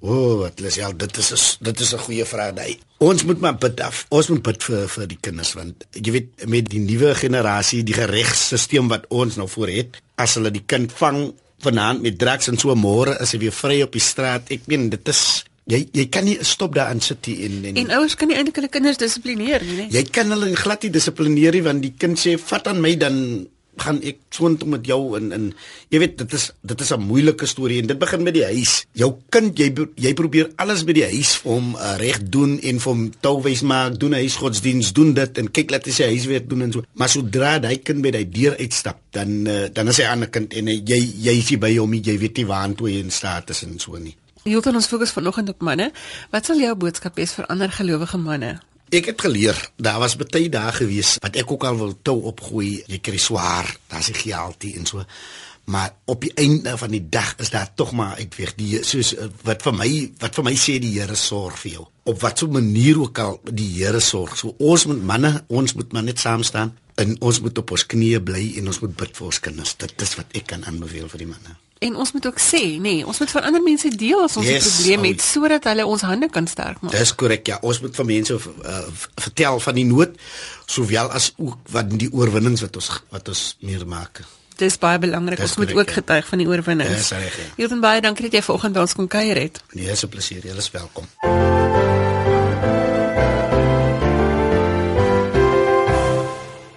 O, oh, wat is ja, dit is dit is 'n goeie vraag daai. Ons moet maar bid af. Ons moet bid vir vir die kinders want jy weet met die nuwe generasie, die regsstelsel wat ons nou voor het, as hulle die kind vang vanaand met drugs en so môre is hy weer vry op die straat. Ek meen dit is jy jy kan nie stop daar aan sit en en En ouers kan nie eintlik hulle kinders dissiplineer nie, nee. Jy kan hulle glad nie dissiplineer nie want die kind sê vat aan my dan gaan ek soontoe met jou in in jy weet dit is dit is 'n moeilike storie en dit begin met die huis. Jou kind jy jy probeer alles by die huis vir hom uh, reg doen en vir hom touwys maak, doen hy godsdiens, doen dit en kyk laat hy sy huiswerk doen en so. Maar sodra hy kind by die deur uitstap, dan uh, dan is hy 'n ander kind en uh, jy jy is by hom, jy weet nie waar toe hy in staat is en so nie. Hilton ons fokus vanoggend op manne. Wat sal jou boodskap wees vir ander gelowige manne? Ek het geleer, daar was baie dae gewees wat ek ook al wil tou opgooi, jy kry swaar, daar's die gehaltie en so. Maar op die einde van die dag is daar tog maar uitweg die soos wat vir my wat vir my sê die Here sorg vir jou. Op watter manier ook al die Here sorg. So ons moet manne, ons moet maar net saam staan en ons moet op ons knieë bly en ons moet bid vir ons kinders. Dit is wat ek kan aanbeveel vir die manne. En ons moet ook sê, nê, nee, ons moet vir ander mense deel as ons 'n yes, probleem het sodat hulle ons hande kan sterk maak. Dis korrek, ja. Ons moet vir mense uh, vertel van die nood sowel as ook wat die oorwinnings wat ons wat ons meer maak. Dis baie belangrik. Ons moet ook ja. getuig van die oorwinnings. Dis reg. Ja. Hilton baie dankie dat jy vanoggend by ons kon kuier het. Nee, is 'n plesier. Jy is welkom.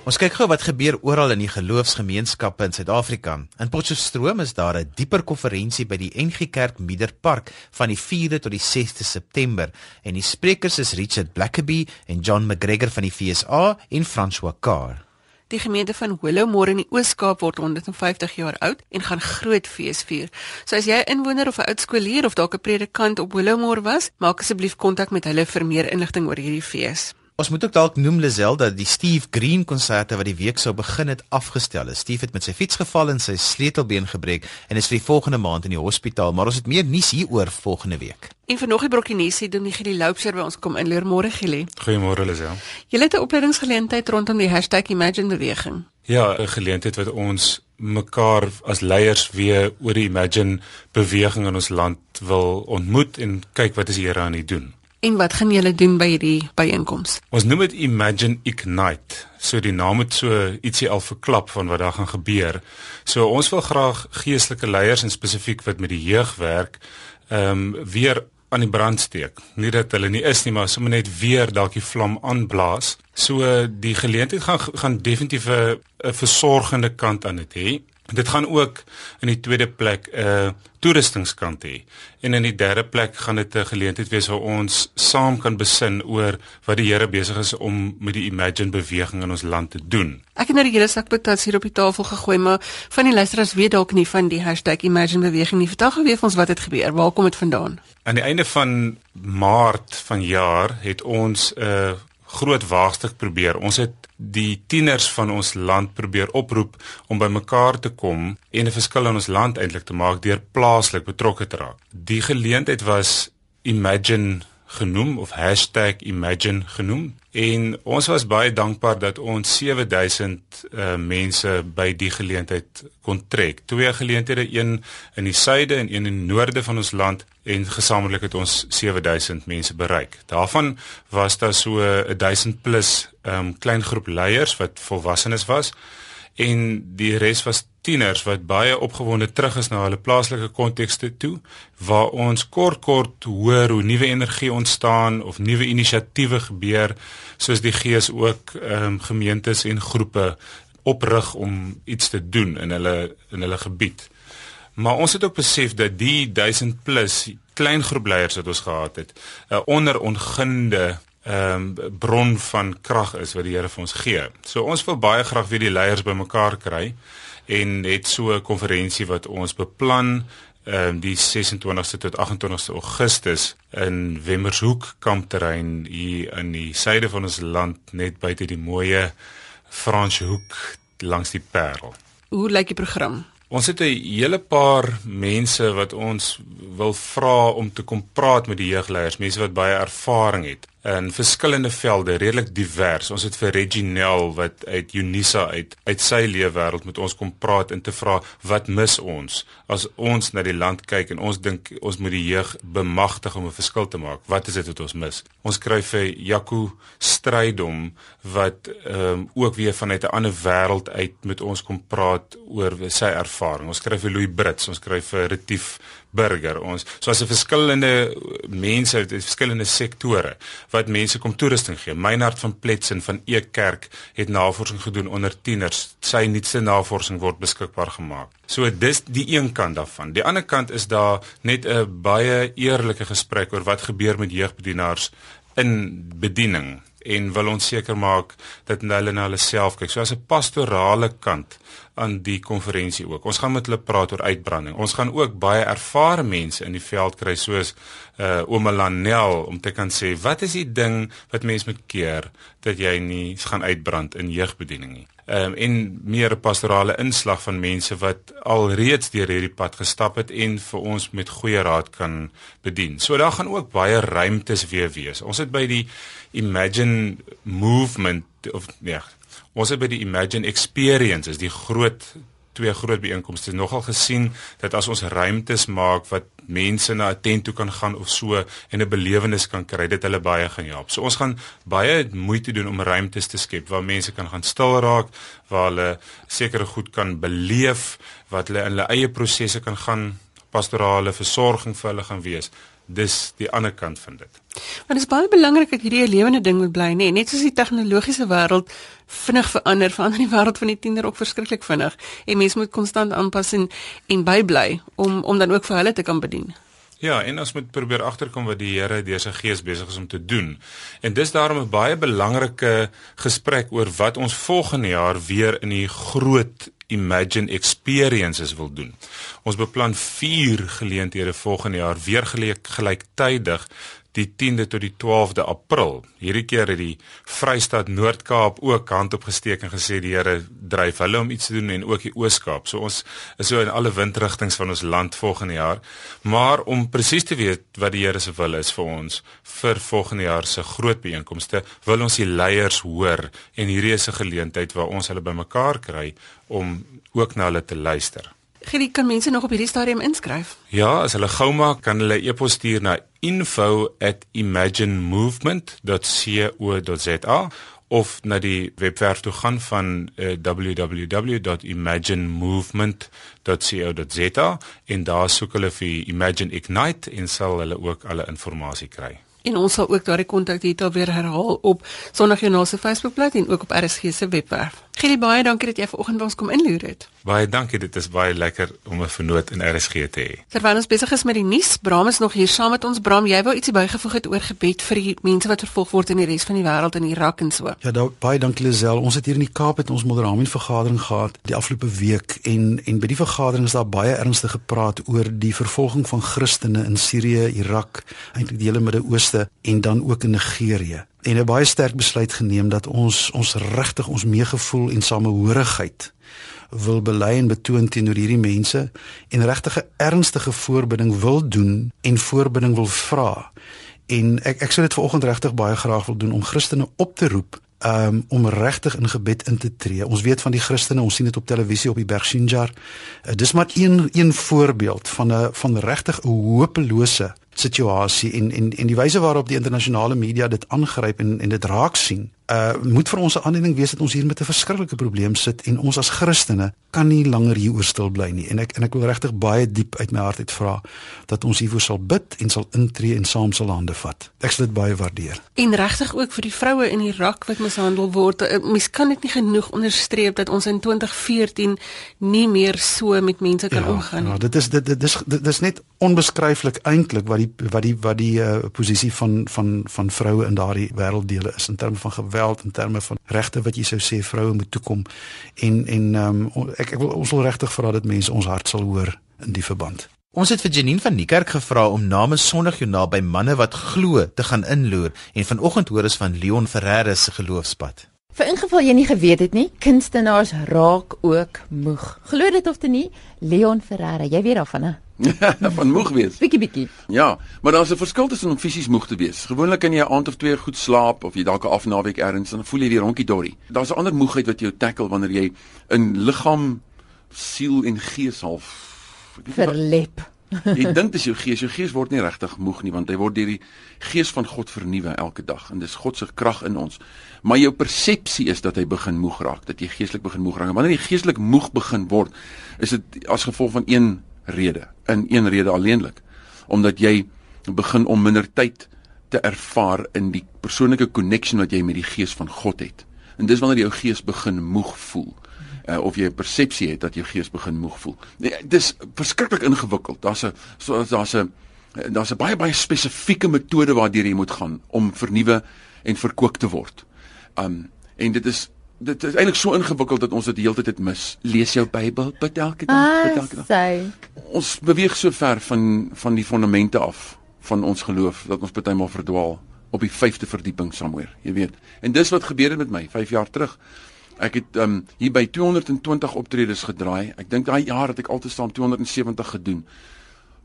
Ons kyk gou wat gebeur oral in die geloofsgemeenskappe in Suid-Afrika. In Potchefstroom is daar 'n dieper konferensie by die NG Kerk Miederpark van die 4de tot die 6de September en die sprekers is Richard Blackaby en John McGregor van die FSA en François Carr. Die gemeente van Willowmore in die Oos-Kaap word 150 jaar oud en gaan groot fees vier. So as jy 'n inwoner of 'n oud skoolleer of dalk 'n predikant op Willowmore was, maak asseblief kontak met hulle vir meer inligting oor hierdie fees. Ons moet ook dalk noem Lisel dat die Steve Green konserte wat die week sou begin het afgestel is. Steve het met sy fiets geval en sy sleutelbeen gebreek en is vir die volgende maand in die hospitaal, maar ons het meer nuus hieroor volgende week. En vir nog 'n brokkie nuus sê doen die Gili Loupser by ons kom in leermôre Gili. Goeiemôre Lisel. Jy het 'n opleidingsgeleentheid rondom die #Imagine beweging. Ja, 'n geleentheid wat ons mekaar as leiers weer oor die Imagine beweging in ons land wil ontmoet en kyk wat is die Here aan die doen. En wat gaan julle doen by hierdie byeenkoms? Ons noem dit Imagine Ignite. So die naam het so ietsie al verklap van wat daar gaan gebeur. So ons wil graag geestelike leiers en spesifiek wat met die jeug werk, ehm um, weer aan die brand steek. Nie dat hulle nie is nie, maar sommer net weer dalk die vlam aanblaas. So die geleentheid gaan gaan definitief 'n versorgende kant aan dit hê. Dit gaan ook in die tweede plek 'n uh, toerustingskant hê. En in die derde plek gaan dit 'n geleentheid wees waar ons saam kan besin oor wat die Here besig is om met die Imagine beweging in ons land te doen. Ek het nou die hele sak patats hier op die tafel gegooi, maar van die luisteraars weet dalk nie van die #Imagine beweging nie. Vertel gou weer vir ons wat het gebeur. Waar kom dit vandaan? Aan die einde van Maart vanjaar het ons 'n uh, groot waagstuk probeer. Ons het die tieners van ons land probeer oproep om bymekaar te kom en 'n verskil in ons land eintlik te maak deur plaaslik betrokke te raak. Die geleentheid was Imagine genoem of #imagine genoem en ons was baie dankbaar dat ons 7000 uh, mense by die geleentheid kon trek. Twee geleenthede, een in die suide en een in die noorde van ons land en gesamentlik het ons 7000 mense bereik. Daarvan was daar so 1000 plus um, klein groep leiers wat volwassenes was en die res was tieners wat baie opgewonde terug is na hulle plaaslike kontekste toe waar ons kort kort hoor hoe nuwe energie ontstaan of nuwe inisiatiewe gebeur soos die gees ook um, gemeentes en groepe oprig om iets te doen in hulle in hulle gebied. Maar ons het ook besef dat die 1000 plus klein groep leiers wat ons gehad het, 'n onderongunde ehm um, bron van krag is wat die Here vir ons gee. So ons wil baie graag weer die leiers bymekaar kry en het so 'n konferensie wat ons beplan ehm um, die 26ste tot 28ste Augustus in Wemmershoek kampterrein hier in die suide van ons land net buite die mooi Franshoek langs die Parel. Hoe lyk die program? Ons het 'n hele paar mense wat ons wil vra om te kom praat met die jeugleiers, mense wat baie ervaring het in verskillende velde, redelik divers. Ons het vir Reginel wat uit Unisa uit uit sy leefwêreld met ons kom praat en te vra wat mis ons as ons na die land kyk en ons dink ons moet die jeug bemagtig om 'n verskil te maak. Wat is dit wat ons mis? Ons kry vir Jaco Strydom wat ehm um, ook weer vanuit 'n ander wêreld uit met ons kom praat oor sy ervaring. Ons kry vir Louis Brits, ons kry vir Retief burger ons so as 'n verskillende mense uit verskillende sektore wat mense kom toerusting gee. Meinhard van Pletsen van Ekerk het navorsing gedoen onder tieners. Sy nuutste navorsing word beskikbaar gemaak. So dis die een kant daarvan. Die ander kant is daar net 'n baie eerlike gesprek oor wat gebeur met jeugbedienaars in bediening en wil ons seker maak dat hulle na hulle self kyk. So as 'n pastorale kant aan die konferensie ook. Ons gaan met hulle praat oor uitbranding. Ons gaan ook baie ervare mense in die veld kry soos uh Ouma Lanel om te kan sê wat is die ding wat mense moet keer dat jy nie gaan uitbrand in jeugbediening nie. Ehm um, en meer 'n pastorale inslag van mense wat alreeds deur hierdie pad gestap het en vir ons met goeie raad kan bedien. So daar gaan ook baie ruimtes weer wees. Ons het by die Imagine movement of ja, Ons het by die Imagine Experience is die groot twee groot byeenkomste nogal gesien dat as ons ruimtes maak wat mense na 'n tent toe kan gaan of so en 'n belewenis kan kry, dit hulle baie gaan help. So ons gaan baie moeite doen om ruimtes te skep waar mense kan gaan stil raak, waar hulle sekere goed kan beleef, wat hulle in hulle eie prosesse kan gaan pastorale versorging vir hulle gaan wees dis die ander kant van dit. Maar dit is baie belangrik dat hierdie 'n lewende ding moet bly, nê? Nee? Net soos die tegnologiese wêreld vinnig verander, verander die wêreld van die tiener ook verskriklik vinnig. En mense moet konstant aanpas en en bybly om om dan ook vir hulle te kan bedien. Ja, en ons moet probeer agterkom wat die Here deur sy Gees besig is om te doen. En dis daarom 'n baie belangrike gesprek oor wat ons volgende jaar weer in die groot Imagine Experiences wil doen. Ons beplan 4 geleenthede volgende jaar weer gelyktydig die 10de tot die 12de April. Hierdie keer het die Vrystaat Noord-Kaap ook hand opgesteek en gesê die Here dryf hulle om iets te doen en ook die Oos-Kaap. So ons is so in alle windrigtinge van ons land volgende jaar. Maar om presies te weet wat die Here se wil is vir ons vir volgende jaar se groot byeenkomste, wil ons die leiers hoor en hierdie is 'n geleentheid waar ons hulle bymekaar kry om ook na hulle te luister. Genie kan mense nog op hierdie stadium inskryf. Ja, as hulle gou maak, kan hulle e-pos stuur na info@imaginemovement.co.za of na die webwerf toe gaan van uh, www.imaginemovement.co.za en daar soek hulle vir Imagine Ignite en sal hulle ook alle inligting kry. En ons sal ook daardie kontakdetail weer herhaal op Sondagjoernaal se Facebookblad en ook op RSG se webwerf. Gili baie dankie dat jy vanoggend by ons kom inloer het. Baie dankie, dit is baie lekker om 'n vernoot in RSG te hê. Terwyl ons besig is met die nuus, Bram is nog hier saam met ons. Bram, jy wou ietsie bygevoeg het oor gebed vir die mense wat vervolg word in die res van die wêreld in Irak en so. Ja, daar baie dankie Lisel. Ons het hier in die Kaap het ons moderamen vergadering gehad die afgelope week en en by die vergadering is daar baie ernstig gepraat oor die vervolging van Christene in Sirië, Irak, eintlik die hele Midde-Ooste en dan ook in Nigerië en 'n baie sterk besluit geneem dat ons ons regtig ons meegevoel en samehorigheid wil bely en betoon teenoor hierdie mense en regtig 'n ernstige voorbinding wil doen en voorbinding wil vra. En ek ek sou dit vanoggend regtig baie graag wil doen om Christene op te roep um, om regtig in gebed in te tree. Ons weet van die Christene, ons sien dit op televisie op die Berg Sinjar. Uh, dis maar een een voorbeeld van 'n van regtig 'n hopelose situasie en en en die wyse waarop die internasionale media dit aangryp en en dit raak sien uh moet vir ons 'n aanleiding wees dat ons hier met 'n verskriklike probleem sit en ons as Christene kan nie langer hieroor stil bly nie en ek en ek wil regtig baie diep uit my hart uit vra dat ons hiervoor sal bid en sal intree en saam sal hande vat. Ek sal dit baie waardeer. En regtig ook vir die vroue in Irak wat mishandel word. Uh, mens kan dit nie genoeg onderstreep dat ons in 2014 nie meer so met mense kan ja, omgaan nie. Ja, dit is dit dit is dit is net onbeskryflik eintlik wat die wat die wat die uh, posisie van van van vroue in daardie wêrelddele is in terme van geweld in terme van regte wat jy sou sê vroue moet toekom en en um, ek ek wil ons wil regtig vra dat mense ons hart sal hoor in die verband. Ons het vir Janine van Niekerk gevra om namens Sondagjoernaal by manne wat glo te gaan inloer en vanoggend hoor ons van Leon Ferreira se geloofspad. Vir ingeval jy nie geweet het nie, kunstenaars raak ook moeg. Glo dit of nie, Leon Ferreira, jy weet daarvan hè? van moeg wees. Bietjie bietjie. Ja, maar daar's 'n verskil tussen om fisies moeg te wees. Gewoonlik kan jy 'n aand of twee goed slaap of jy dalk 'n afnaweek ergens en dan voel jy weer honkie dorie. Daar's 'n ander moegheid wat jou tackle wanneer jy in liggaam, siel en gees half verlep. Jy dink dis jou gees, jou gees word nie regtig moeg nie want hy word deur die gees van God vernuwe elke dag en dis God se krag in ons. Maar jou persepsie is dat hy begin moeg raak, dat jy geestelik begin moeg raak. En wanneer jy geestelik moeg begin word, is dit as gevolg van een rede, in een rede alleenlik, omdat jy begin om minder tyd te ervaar in die persoonlike connection wat jy met die gees van God het. En dis wanneer jou gees begin moeg voel. Uh, of jy 'n persepsie het dat jou gees begin moeg voel. Nee, dis verskriklik ingewikkeld. Daar's 'n so daar's 'n daar's 'n baie baie spesifieke metode waardeur jy moet gaan om vernuwe en verkoop te word. Um en dit is dit is eintlik so ingewikkeld dat ons dit heeltyd dit mis. Lees jou Bybel bid elke dag, ah, bid elke dag. Sy. Ons beweeg so ver van van die fondamente af van ons geloof dat ons baie maal verdwaal op die 5de verdieping somewhere, jy weet. En dis wat gebeur het met my 5 jaar terug. Ek het um hier by 220 optredes gedraai. Ek dink daai jaar het ek altesaam 270 gedoen.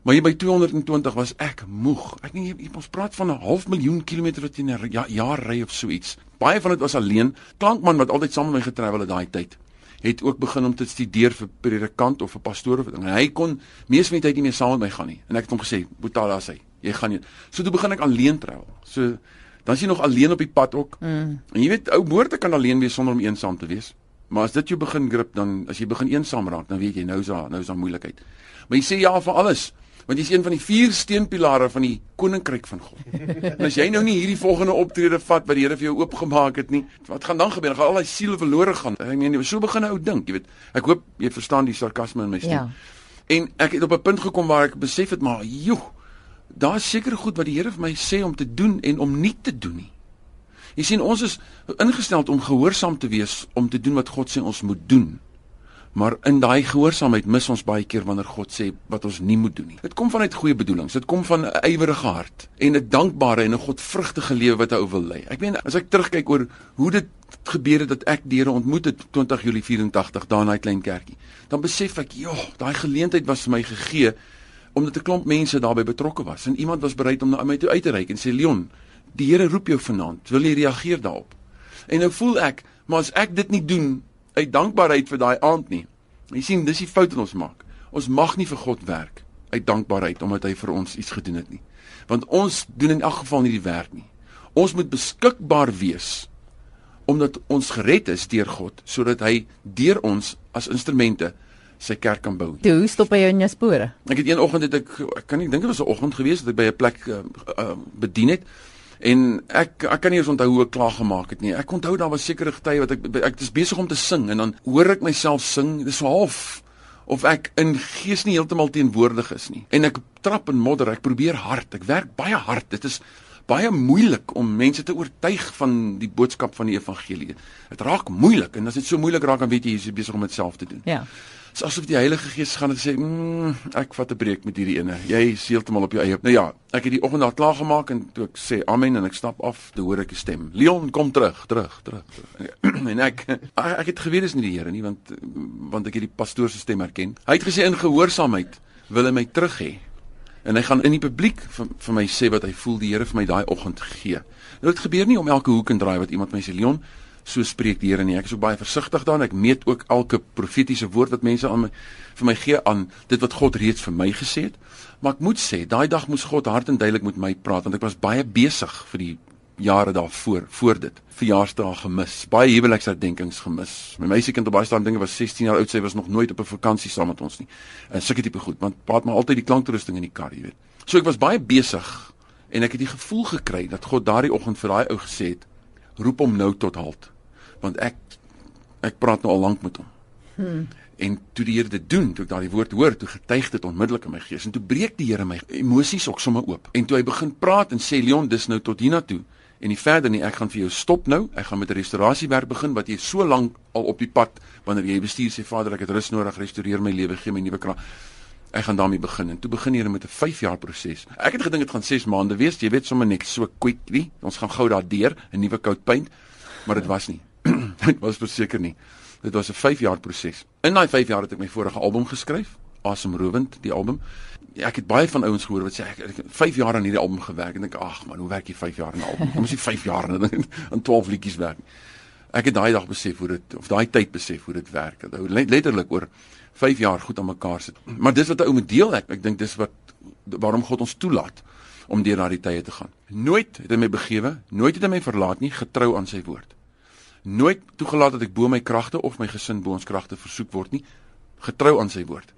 Maar hier by 220 was ek moeg. Ek nie ons praat van 'n half miljoen kilometer wat jy 'n ja, jaar ry of so iets. Baie van dit was alleen. Klankman wat altyd saam met my getravel het daai tyd, het ook begin om te studeer vir predikant of vir pastoor of ding. En hy kon mees van die tyd nie meer saam met my gaan nie. En ek het hom gesê, "Boetala sê, jy gaan nie." So toe begin ek alleen travel. So dan is jy nog alleen op die pad ook. Mm. En jy weet ou moorde kan alleen wees sonder om eensaam te wees. Maar as dit jou begin grip dan as jy begin eensaam raak, dan weet jy nou is daar nou is daar moeilikheid. Maar jy sê ja vir alles want jy's een van die vier steunpilare van die koninkryk van God. En as jy nou nie hierdie volgende optrede vat wat die Here vir jou oopgemaak het nie, wat gaan dan gebeur? Gaan al daai siele verlore gaan? Ek meen, so begin 'n ou dink, jy weet. Ek hoop jy verstaan die sarkasme in my stem. Ja. En ek het op 'n punt gekom waar ek besef het maar, joe, daar's seker goed wat die Here vir my sê om te doen en om nie te doen nie. Jy sien, ons is ingestel om gehoorsaam te wees om te doen wat God sê ons moet doen. Maar in daai gehoorsaamheid mis ons baie keer wanneer God sê wat ons nie moet doen nie. Dit kom vanuit goeie bedoelings. Dit kom van 'n ywerige hart en 'n dankbare en 'n godvrugtige lewe wat 'n ou wil lei. Ek meen as ek terugkyk oor hoe dit gebeur het dat ek Here ontmoet het 20 Julie 84 daar in daai klein kerkie, dan besef ek, "Joh, daai geleentheid was vir my gegee omdat 'n klomp mense daarbey betrokke was en iemand was bereid om na my toe uit te reik en sê, "Leon, die Here roep jou vanaand. Wil jy reageer daarop?" En nou voel ek, maar as ek dit nie doen uit dankbaarheid vir daai aand nie. Jy sien, dis die fout wat ons maak. Ons mag nie vir God werk uit dankbaarheid omdat hy vir ons iets gedoen het nie. Want ons doen in elk geval nie die werk nie. Ons moet beskikbaar wees omdat ons gered is deur God sodat hy deur ons as instrumente sy kerk kan bou. Toe stop hy jou in jou spore. Ek het een oggend het ek ek kan nie dink dit was 'n oggend gewees dat ek by 'n plek uh, uh, bedien het en ek ek kan nie eens onthou hoe ek klaar gemaak het nie. Ek onthou daar was sekere tye wat ek ek is besig om te sing en dan hoor ek myself sing. Dis half of ek in gees nie heeltemal teenwoordig is nie. En ek trap in modder. Ek probeer hard. Ek werk baie hard. Dit is baie moeilik om mense te oortuig van die boodskap van die evangelie. Dit raak moeilik en as dit so moeilik raak dan weet jy jy is besig om dit self te doen. Ja. Dis asof die Heilige Gees gaan en sê, mm, "Ek vat 'n breek met hierdie ene. Jy is heeltemal op jou eie." Nou ja, ek het die oggend daar klaar gemaak en toe ek sê amen en ek stap af, toe hoor ek 'n stem. Leon, kom terug, terug, terug. terug. en ek ek het geweet dis nie die Here nie want want ek het die pastoor se stem herken. Hy het gesê in gehoorsaamheid wil hy my terug hê. En hy gaan in die publiek vir, vir my sê wat hy voel die Here vir my daai oggend gee. Nou dit gebeur nie om elke hoek en draai wat iemand my sê Leon so spreek die Here nie. Ek is ook baie versigtig daarin. Ek meet ook elke profetiese woord wat mense aan my vir my gee aan dit wat God reeds vir my gesê het. Maar ek moet sê, daai dag moes God hard en duidelik met my praat want ek was baie besig vir die jare daarvoor voor dit verjaarsdae gemis baie huweliksherdenkings gemis my meisiekind op baie staan dinge was 16 jaar oud sy was nog nooit op 'n vakansie saam met ons nie en sulke tipe goed want pa het maar altyd die klanktoerusting in die kar jy weet so ek was baie besig en ek het die gevoel gekry dat God daardie oggend vir daai ou gesê het roep hom nou tot halt want ek ek praat nou al lank met hom. Hmm. En toe die Here dit doen, toe ek daardie woord hoor, toe getuig dit onmiddellik in my gees en toe breek die Here my emosies ook sommer oop. En toe hy begin praat en sê Leon, dis nou tot hiernatoe en nie verder nie. Ek gaan vir jou stop nou. Ek gaan met 'n restaurasiewerk begin wat jy so lank al op die pad wanneer jy bestuur sê Vader, ek het rus nodig, restoreer my lewe, gee my nuwe krag. Ek gaan daarmee begin en toe begin jy met 'n 5 jaar proses. Ek het gedink dit gaan 6 maande wees. Jy weet sommer net so quickly. Ons gaan gou daardeur 'n nuwe coat paint, maar dit was nie. dit was verseker nie. Dit was 'n 5 jaar proses. In daai 5 jaar het ek my vorige album geskryf, Asemrowend, die album. Ja, ek het baie van ouens gehoor wat sê ek het 5 jaar aan hierdie album gewerk en ek ag man, hoe werk jy 5 jaar aan 'n album? Kom ons sê 5 jaar aan aan 12 liedjies werk. Ek het daai dag besef hoe dit of daai tyd besef hoe dit werk. Dat ou letterlik oor 5 jaar goed aan mekaar sit. Maar dis wat 'n ou moet deel ek. Ek dink dis wat waarom God ons toelaat om deur daardie tye te gaan. Nooit het hy my begewe, nooit het hy my verlaat nie, getrou aan sy woord nooit toegelaat dat ek bo my kragte of my gesin bo ons kragte versoek word nie getrou aan sy woord.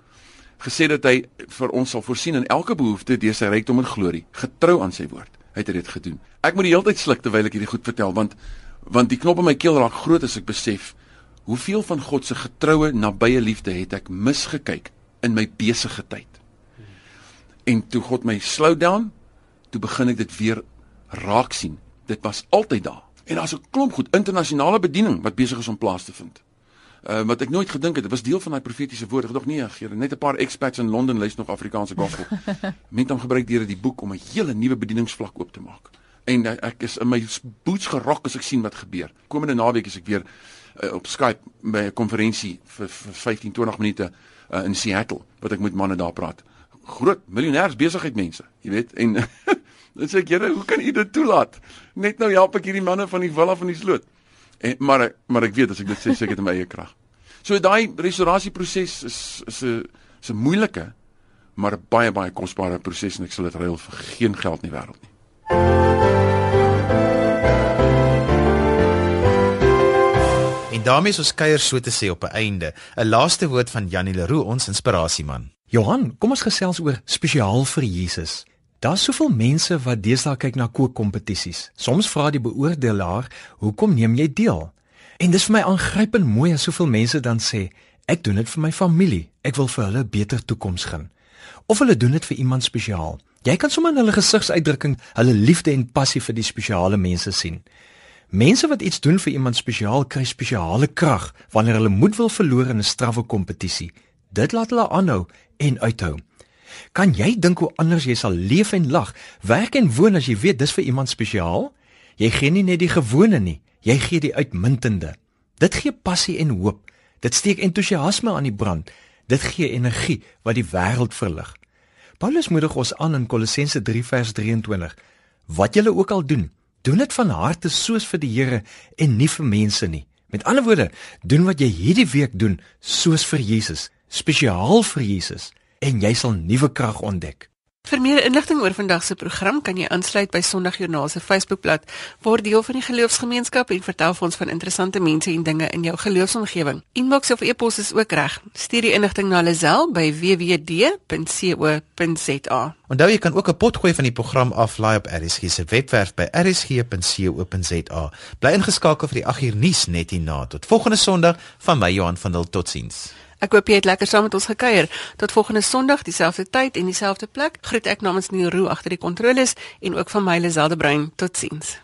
Gesê dat hy vir ons sal voorsien in elke behoefte deur sy rykdom en glorie getrou aan sy woord hy het dit gedoen. Ek moet die hele tyd sluk terwyl ek hierdie goed vertel want want die knop in my keel raak groot as ek besef hoeveel van God se getroue nabye liefde het ek misgekyk in my besige tyd. En toe God my slow down toe begin ek dit weer raak sien. Dit was altyd daar En daar's 'n klomp goed internasionale bediening wat besig is om plaas te vind. Uh wat ek nooit gedink het, dit was deel van daai profetiese woord. Ek nog nie gegee net 'n paar expats in Londen lees nog Afrikaanse gospel. Mense het gebruik deur die boek om 'n hele nuwe bedieningsvlak oop te maak. En uh, ek is in my boots gerok as ek sien wat gebeur. Komende naweek is ek weer uh, op Skype by 'n konferensie vir, vir 15 20 minute uh, in Seattle wat ek met manne daar praat. Groot miljonêers besigheid mense, jy weet, en Dan sê ek, Here, hoe kan U dit toelaat? Net nou help ek hierdie manne van die villa van die sloot. En maar maar ek weet as ek dit sê, sê ek dit in my eie krag. So daai restaurasieproses is is 'n is 'n moeilike maar 'n baie baie kosbare proses en ek sal dit ruil vir geen geld in die wêreld nie. En daarmee is ons kuier so te sê op 'n einde. 'n Laaste woord van Janie Leroux, ons inspirasieman. Johan, kom ons gesels oor spesiaal vir Jesus. Daar's soveel mense wat deesdae kyk na kookkompetisies. Soms vra die beoordelaar, "Hoekom neem jy deel?" En dis vir my aangrypend mooi as soveel mense dan sê, "Ek doen dit vir my familie. Ek wil vir hulle 'n beter toekoms gun." Of hulle doen dit vir iemand spesiaal. Jy kan sommer in hulle gesigsuitdrukking hulle liefde en passie vir die spesiale mense sien. Mense wat iets doen vir iemand spesiaal kry spesiale krag wanneer hulle moed wil verloor in 'n strawwe kompetisie. Dit laat hulle aanhou en uithou. Kan jy dink hoe anders jy sal leef en lag, werk en woon as jy weet dis vir iemand spesiaal? Jy gee nie net die gewone nie, jy gee die uitmuntende. Dit gee passie en hoop. Dit steek entoesiasme aan die brand. Dit gee energie wat die wêreld verlig. Paulus moedig ons aan in Kolossense 3 vers 23. Wat julle ook al doen, doen dit van harte soos vir die Here en nie vir mense nie. Met ander woorde, doen wat jy hierdie week doen soos vir Jesus, spesiaal vir Jesus en jy sal nuwe krag ontdek. Vir meer inligting oor vandag se program kan jy aansluit by Sondagjoernaal se Facebookblad. Word deel van die geloofsgemeenskap en vertel vir ons van interessante mense en dinge in jou geloofsomgewing. Inbox of e-pos is ook reg. Stuur die inligting na Lazel by wwd.co.za. Onthou jy kan ook 'n potgooi van die program aflaai op RSG se webwerf by rsg.co.za. Bly ingeskakel vir die 8 uur nuus net hierna. Tot volgende Sondag van my Johan van der Totsiens. Ek hoop jy het lekker saam met ons gekuier. Tot volgende Sondag, dieselfde tyd en dieselfde plek. Groet ek namens Neil Roo agter die kontroles en ook van my Liselde Brein. Totsiens.